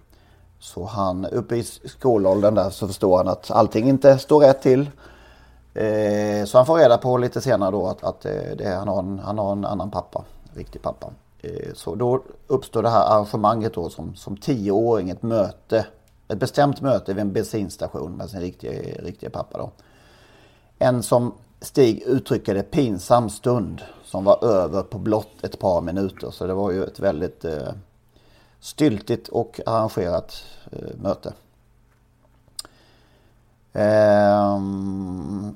Så han, uppe i skolåldern där så förstår han att allting inte står rätt till. Eh, så han får reda på lite senare då att, att eh, det, han, har en, han har en annan pappa, riktig pappa. Eh, så då uppstår det här arrangemanget då som, som tioåring, ett möte. Ett bestämt möte vid en bensinstation med sin riktiga, riktiga pappa då. En som Stig uttrycker det pinsam stund som var över på blott ett par minuter. Så det var ju ett väldigt eh, styltigt och arrangerat eh, möte. Eh,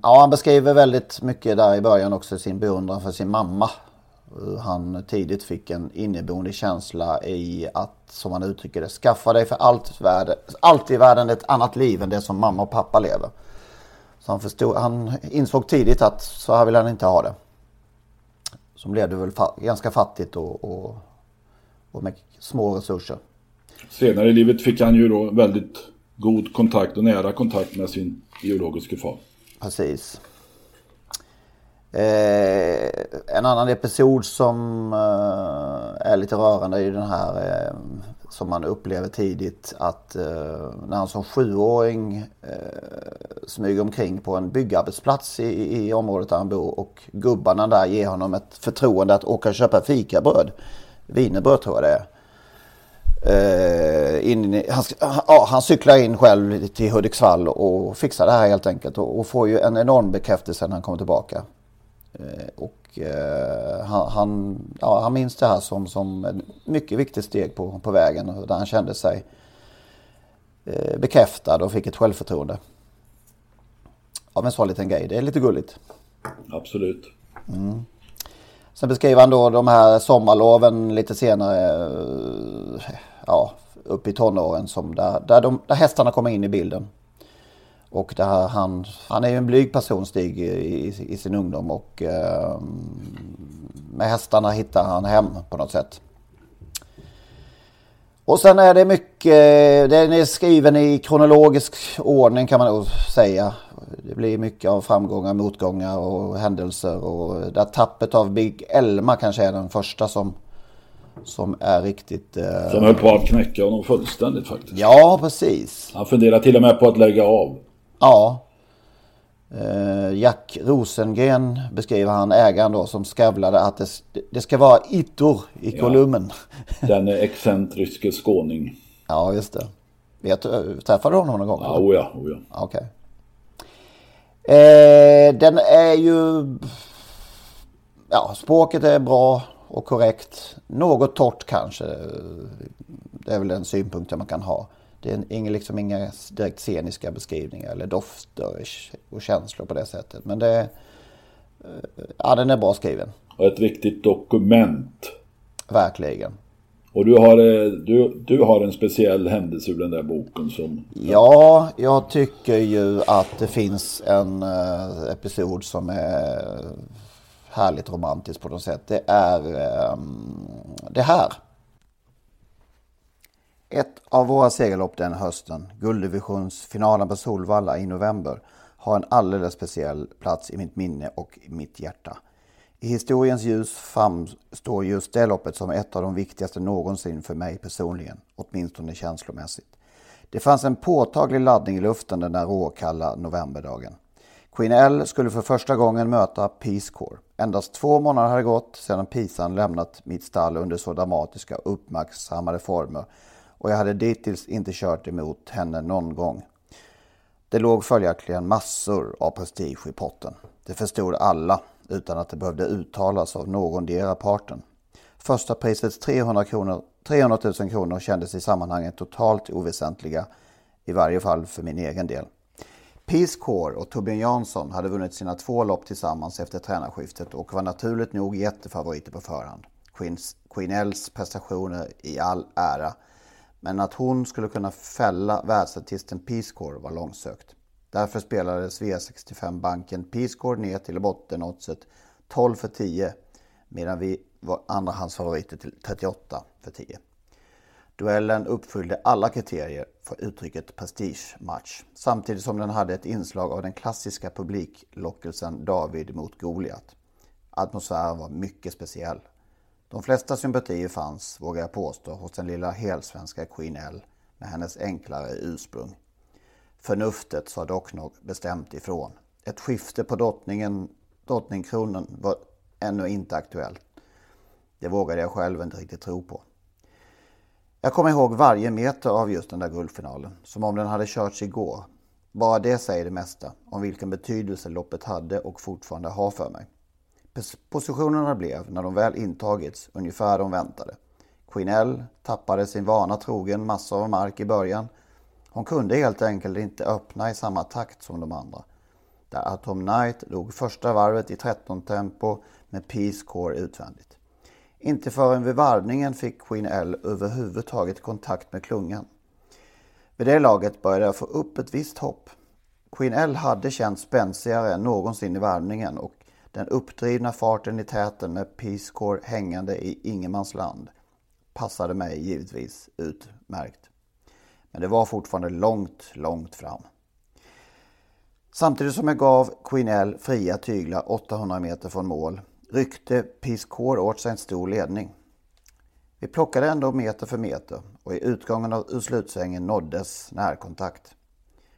ja, han beskriver väldigt mycket där i början också sin beundran för sin mamma. Han tidigt fick en inneboende känsla i att, som han uttrycker det, skaffa dig för allt, värde, allt i världen ett annat liv än det som mamma och pappa lever. Så han, förstod, han insåg tidigt att så här vill han inte ha det. Som levde väl fa ganska fattigt och, och, och med små resurser. Senare i livet fick han ju då väldigt god kontakt och nära kontakt med sin biologiska far. Precis. Eh, en annan episod som eh, är lite rörande är ju den här eh, som man upplever tidigt att eh, när han som sjuåring eh, smyger omkring på en byggarbetsplats i, i området där han bor och gubbarna där ger honom ett förtroende att åka och köpa fikabröd. Wienerbröd tror jag det är. Uh, in, han, ja, han cyklar in själv till Hudiksvall och fixar det här helt enkelt och, och får ju en enorm bekräftelse när han kommer tillbaka. Uh, och uh, han, han, ja, han minns det här som, som ett mycket viktigt steg på, på vägen där han kände sig bekräftad och fick ett självförtroende. Av en sån liten grej. Det är lite gulligt. Absolut. Mm. Sen beskriver han då de här sommarloven lite senare ja, upp i tonåren som där, där, de, där hästarna kommer in i bilden. Och det här, han, han är ju en blyg person Stig i, i sin ungdom och eh, med hästarna hittar han hem på något sätt. Och sen är det mycket, den är skriven i kronologisk ordning kan man nog säga. Det blir mycket av framgångar, motgångar och händelser och det tappet av Big Elma kanske är den första som som är riktigt... Eh... Som höll på att knäcka honom fullständigt faktiskt. Ja, precis. Han funderar till och med på att lägga av. Ja. Eh, Jack Rosengren beskriver han ägaren då som skavlade att det, det ska vara ittor i ja. kolumnen. Den excentriske skåning. Ja, just det. Vet, träffade du honom någon gång? Ja, oh ja, oh ja. Okej. Okay. Eh, den är ju... Ja, språket är bra och korrekt. Något torrt kanske. Det är väl en synpunkt man kan ha. Det är ingen, liksom inga direkt sceniska beskrivningar eller dofter och känslor på det sättet. Men det, ja, den är bra skriven. Och ett viktigt dokument. Verkligen. Och du har, eh, du, du har en speciell händelse ur den där boken som... Ja, jag tycker ju att det finns en uh, episod som är härligt romantisk på något sätt. Det är um, det här. Ett av våra segerlopp den hösten, gulddivisionsfinalen på Solvalla i november, har en alldeles speciell plats i mitt minne och i mitt hjärta. I historiens ljus framstår just det loppet som ett av de viktigaste någonsin för mig personligen, åtminstone känslomässigt. Det fanns en påtaglig laddning i luften den där råkalla novemberdagen. Queen L skulle för första gången möta Peace Corps. Endast två månader hade gått sedan Pisan lämnat mitt stall under så dramatiska och uppmärksammade former och jag hade dittills inte kört emot henne någon gång. Det låg följaktligen massor av prestige i potten. Det förstod alla utan att det behövde uttalas av någondera parten. Första prisets 300, kronor, 300 000 kronor kändes i sammanhanget totalt oväsentliga, i varje fall för min egen del. Peace Corps och Torbjörn Jansson hade vunnit sina två lopp tillsammans efter tränarskiftet och var naturligt nog jättefavoriter på förhand. Queens, Queen Els prestationer i all ära, men att hon skulle kunna fälla världsartisten Peace Corps var långsökt. Därför spelades V65-banken Peace Corps ner till bottenoddset 12 för 10 medan vi var andrahandsfavoriter till 38 för 10. Duellen uppfyllde alla kriterier för uttrycket prestigematch samtidigt som den hade ett inslag av den klassiska publiklockelsen David mot Goliat. Atmosfären var mycket speciell. De flesta sympatier fanns, vågar jag påstå, hos den lilla helsvenska Queen L med hennes enklare ursprung. Förnuftet sa dock nog bestämt ifrån. Ett skifte på drottningen, drottningkronan var ännu inte aktuellt. Det vågade jag själv inte riktigt tro på. Jag kommer ihåg varje meter av just den där guldfinalen, som om den hade körts igår. Bara det säger det mesta om vilken betydelse loppet hade och fortfarande har för mig. Positionerna blev, när de väl intagits, ungefär de väntade. Queen L tappade sin vana trogen massor av mark i början hon kunde helt enkelt inte öppna i samma takt som de andra. Där Atom Knight låg första varvet i 13 tempo med Peace Corps utvändigt. Inte förrän vid varvningen fick Queen L överhuvudtaget kontakt med klungan. Vid det laget började jag få upp ett visst hopp. Queen L hade känts spänsigare än någonsin i varvningen och den uppdrivna farten i täten med Peace Corps hängande i ingenmansland passade mig givetvis utmärkt. Men det var fortfarande långt, långt fram. Samtidigt som jag gav Queen L fria tyglar 800 meter från mål ryckte Peace Corps åt sig en stor ledning. Vi plockade ändå meter för meter och i utgången av slutsvängen nåddes närkontakt.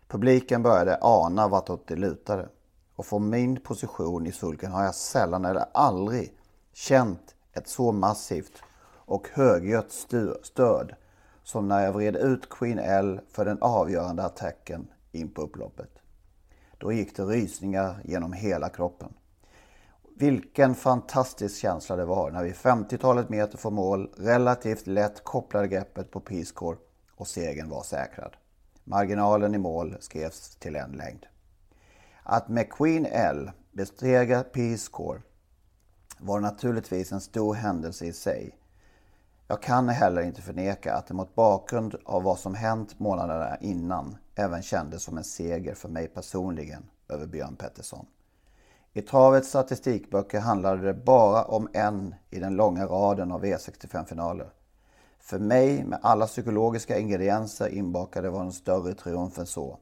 Publiken började ana vartåt det lutade och från min position i sulken har jag sällan eller aldrig känt ett så massivt och högljutt stöd som när jag vred ut Queen L för den avgörande attacken in på upploppet. Då gick det rysningar genom hela kroppen. Vilken fantastisk känsla det var när vi 50-talet meter från mål relativt lätt kopplade greppet på Peace Corps och segern var säkrad. Marginalen i mål skrevs till en längd. Att med Queen L besegra Peace Corps var naturligtvis en stor händelse i sig jag kan heller inte förneka att det mot bakgrund av vad som hänt månaderna innan även kändes som en seger för mig personligen över Björn Pettersson. I travets statistikböcker handlade det bara om en i den långa raden av e V65-finaler. För mig, med alla psykologiska ingredienser inbakade, var en större triumf än så.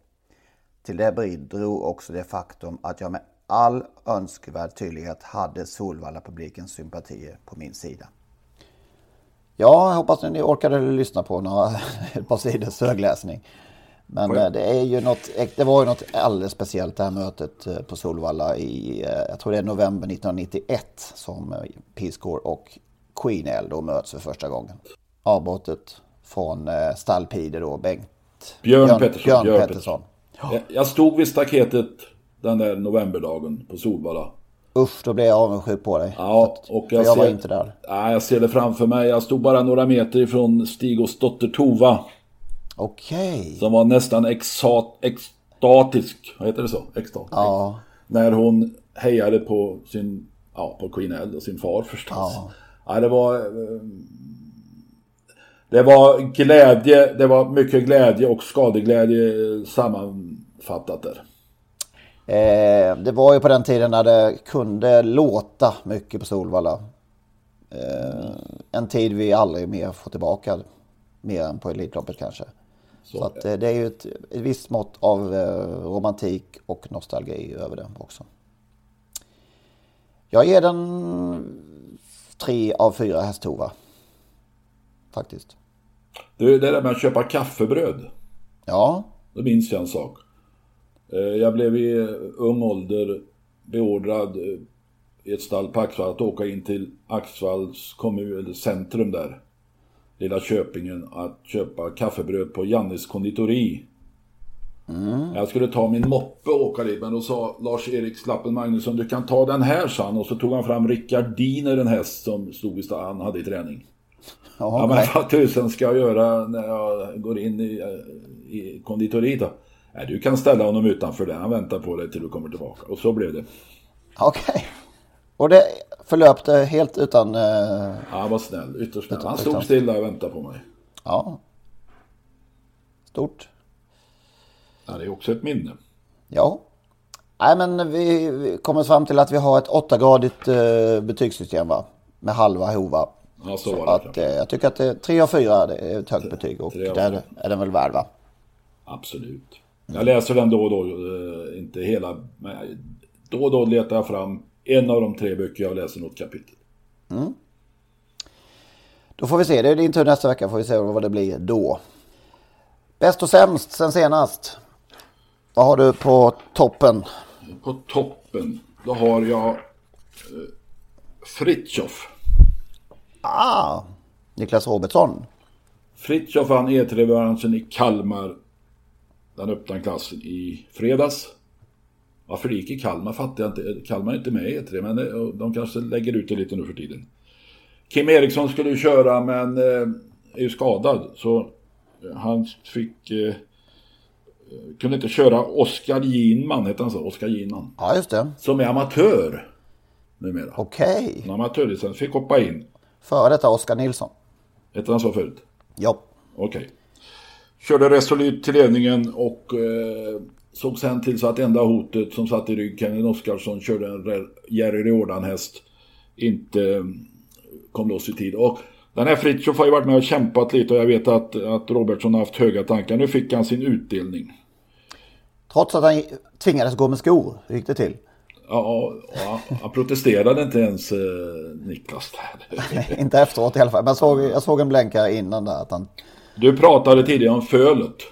Till det bidrog också det faktum att jag med all önskvärd tydlighet hade Solvalla-publikens sympatier på min sida. Ja, jag hoppas att ni orkade lyssna på några, ett par sidors högläsning. Men. Eh, det, är ju något, det var ju något alldeles speciellt det här mötet eh, på Solvalla i, eh, jag tror det är november 1991 som Peace Corps och Queen L då möts för första gången. Avbrottet från stallpide då, Bengt Björn, Björn Pettersson. Björn Pettersson. Pettersson. Jag stod vid staketet den där novemberdagen på Solvalla. Usch, då blev jag avundsjuk på dig. Ja, och jag, jag ser, var inte där. Ja, jag ser det framför mig. Jag stod bara några meter ifrån Stigos dotter Tova. Okej. Okay. Som var nästan exat, extatisk. Vad heter det så? Extatisk. Ja. När hon hejade på sin, ja, på Queen L och sin far förstås. Ja. ja det var... Eh, Det var glädje, det var mycket glädje och skadeglädje sammanfattat där. Eh, det var ju på den tiden när det kunde låta mycket på Solvalla. Eh, en tid vi aldrig mer får tillbaka. Mer än på Elitloppet kanske. Så, Så att, eh, det är ju ett, ett visst mått av eh, romantik och nostalgi över det också. Jag ger den tre av fyra hästhovar. Faktiskt. Du, det där med att köpa kaffebröd. Ja. Då minns jag en sak. Eh, jag blev i ung ålder beordrad eh, i ett stall på Axvall att åka in till Axvalls kommun, centrum där. Lilla Köpingen att köpa kaffebröd på Jannes konditori. Mm. Jag skulle ta min moppe och åka dit men då sa Lars-Erik Slappen Magnusson du kan ta den här sa han och så tog han fram Rickard Diner en häst som stod i stan, han hade i träning. Oh, ja men vad tusen ska jag göra när jag går in i, eh, i konditoriet då? Nej, du kan ställa honom utanför där, han väntar på dig till du kommer tillbaka. Och så blev det. Okej. Okay. Och det förlöpte helt utan... Uh... Ja, han var snäll, ytterst snäll. Han stod stilla och väntade på mig. Ja. Stort. Ja, det är också ett minne. Ja. Nej, men vi kommer fram till att vi har ett åttagradigt uh, betygssystem va? Med halva hova. Ja, så, så var det. Att, uh, jag tycker att det, tre av fyra det är ett högt betyg och det är, är den väl värd va? Absolut. Jag läser den då och då, uh, inte hela, men då och då letar jag fram en av de tre böcker jag läser något kapitel. Mm. Då får vi se, det är din tur nästa vecka, får vi se vad det blir då. Bäst och sämst sen senast? Vad har du på toppen? På toppen, då har jag eh, Fritjof. Ah, Niklas Robertsson. Fritjof vann E3-branschen i Kalmar. Den öppnade klassen i fredags. Varför det gick i Kalmar fattar jag inte. Kalmar är inte med i E3 men de kanske lägger ut det lite nu för tiden. Kim Eriksson skulle ju köra men eh, är ju skadad så han fick eh, kunde inte köra Oskar Ginman, heter han så? Oskar Ginman. Ja, just det. Som är amatör numera. Okej. Okay. En amatörlicens, fick hoppa in. Före detta Oskar Nilsson. Hette han så förut? Ja. Okej. Okay. Körde Resolut till ledningen och eh, såg sen till så att enda hotet som satt i rygg, Kevin Oskarsson, körde en Jerry Riordan-häst, inte eh, kom loss i tid. Och den här Fritiof har ju varit med och kämpat lite och jag vet att, att Robertsson har haft höga tankar. Nu fick han sin utdelning. Trots att han tvingades gå med skor, hur gick det till? Ja, ja han protesterade inte ens eh, Niklas inte efteråt i alla fall. Men jag såg, jag såg en blänkare innan där att han... Du pratade tidigare om fölet.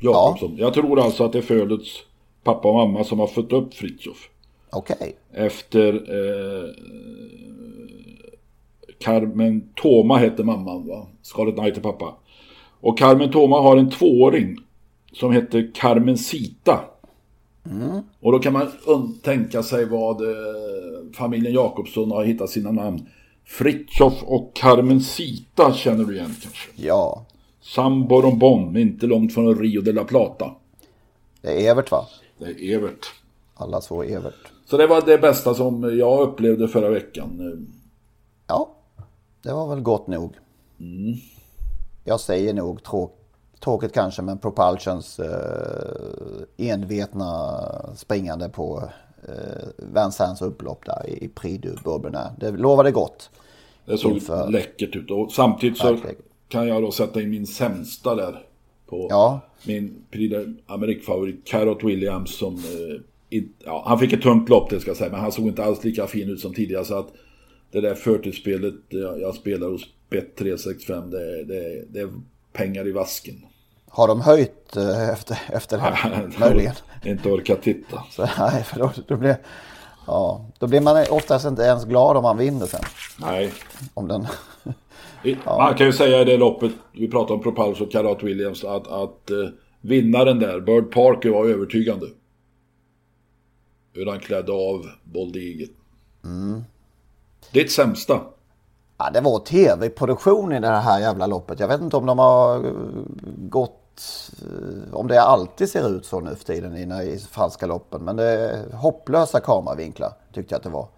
Jakobsson. Ja. Jag tror alltså att det är fölets pappa och mamma som har fött upp Fritjof. Okej. Okay. Efter eh, Carmen Toma hette mamman va? Scarlet Knight är pappa. Och Carmen Toma har en tvååring som heter Carmen Sita. Mm. Och då kan man tänka sig vad eh, familjen Jakobsson har hittat sina namn. Fritjof och Carmen Sita känner du igen kanske? Ja. San Borombon, inte långt från Rio de la Plata. Det är Evert va? Det är Evert. Alla två Evert. Så det var det bästa som jag upplevde förra veckan. Ja, det var väl gott nog. Mm. Jag säger nog tråk, tråkigt kanske men Propulsions eh, envetna springande på eh, Vincennes upplopp där i Prix du Bourbonnais. Det lovade gott. Det såg inför... läckert ut och samtidigt så kan jag då sätta in min sämsta där. På ja. min Amerik-favorit Carrot Williams som eh, in, ja, han fick ett tungt lopp det ska jag säga men han såg inte alls lika fin ut som tidigare så att det där förtidsspelet jag, jag spelar hos Bet365 det, det, det är pengar i vasken. Har de höjt eh, efter, efter det här? Möjligen. inte orkat titta. Så, nej, för då, då, blir, ja, då blir man oftast inte ens glad om man vinner sen. Nej. Om den... ja. Man kan ju säga i det loppet, vi pratar om Propulse och Karat Williams, att, att uh, vinnaren där, Bird Parker, var övertygande. Hur han klädde av Bold Eagle. Mm. Ditt sämsta? Ja, det var tv-produktion i det här jävla loppet. Jag vet inte om de har eh, gått... Eh, om det alltid ser ut så nu för tiden i, falska loppen. Men det är hopplösa kameravinklar tyckte jag att det var.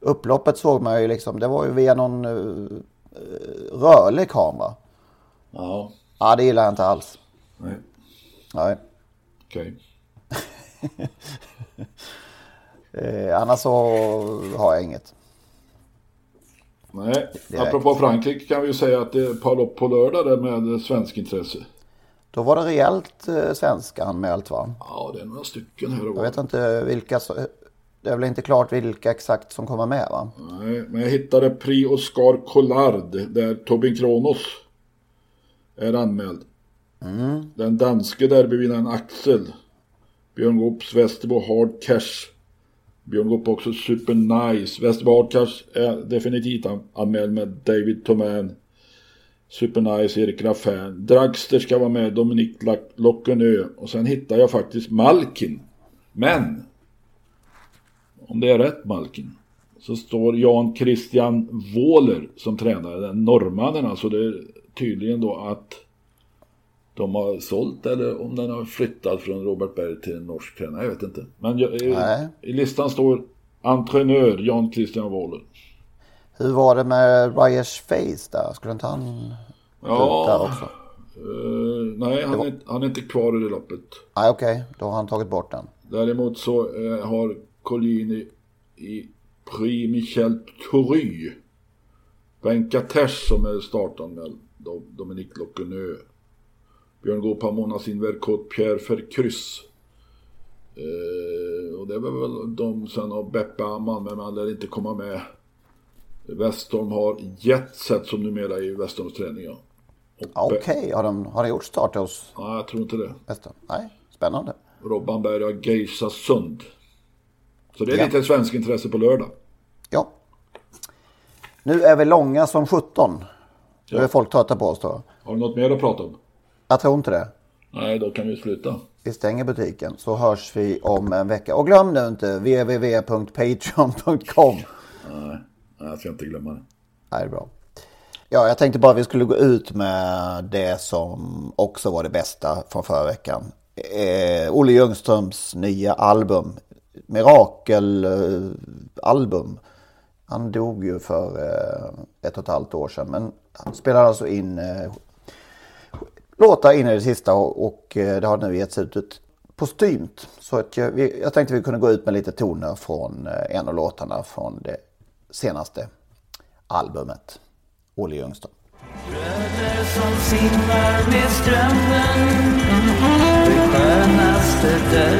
Upploppet såg man ju liksom, det var ju via någon uh, rörlig kamera. Ja, Ja, det gillar jag inte alls. nej, Nej. okej. Eh, annars så har jag inget. Nej, Direkt. apropå Frankrike kan vi ju säga att det är ett par lopp på lördag där med svensk intresse. Då var det rejält eh, svenska anmält va? Ja, det är några stycken här och Jag var. vet inte vilka, det är väl inte klart vilka exakt som kommer med va? Nej, men jag hittade Pri Oscar Collard där Tobin Kronos är anmäld. Den danske derbyvinnaren Axel. Björn Goops Västerbo Hard Cash. Björn Goop också Super Nice. Västerbo Hard Cash är definitivt an- anmäld med David Toman. Super Nice, Erik Raffin. Dragster ska vara med, Dominik Lockenö. Och sen hittar jag faktiskt Malkin. Men om det är rätt Malkin, så står Jan Christian Wåhler som tränare, den norrmannen alltså. Det är tydligen då att de har sålt eller om den har flyttat från Robert Berg till en norsk tränare, jag vet inte. Men jag, i, i listan står entraînör Jan Christian Wåhler. Hur var det med Ryers Face där? Skulle inte han Ja, också? eh, nej han är, han är inte kvar i det loppet. Nej okej, då har han tagit bort den. Däremot så eh, har Collini i Prix Michel Toury Venkatesh som är startanmäld. Do- Dominique Lockenö. Björn Goop har Mona Sinverkot, Pierre Verkryss. Eh, och det är väl de sen har Beppe Amman, men man lär inte komma med. Westholm har Jetset som numera är i Westholms träning. Ja. Okej, har, de, har de gjort start hos Nej, jag tror inte det. Västern? Nej, spännande. Robban Berg har Geisa Sund. Så det är Ja. lite svensk intresse på lördag. Ja. Nu är vi långa som 17. Nu är folk trötta på oss då. Har du något mer att prata om? Jag tror inte det. Nej, då kan vi sluta. Vi stänger butiken så hörs vi om en vecka. Och glöm nu inte www.patreon.com. Nej, jag ska inte glömma det. Nej, det är bra. Ja, jag tänkte bara att vi skulle gå ut med det som också var det bästa från förra veckan. Eh, Olle Ljungströms nya album. Mirakel-album. Eh, han dog ju för eh, ett och ett halvt år sedan. Men han spelade alltså in eh, låtar in i det sista och, och eh, det har nu getts ut ett postumt. Så att jag, vi, jag tänkte vi kunde gå ut med lite toner från eh, en av låtarna från det senaste albumet. Olle Ljungström. Bröder som simmar med strömmen Det skönaste där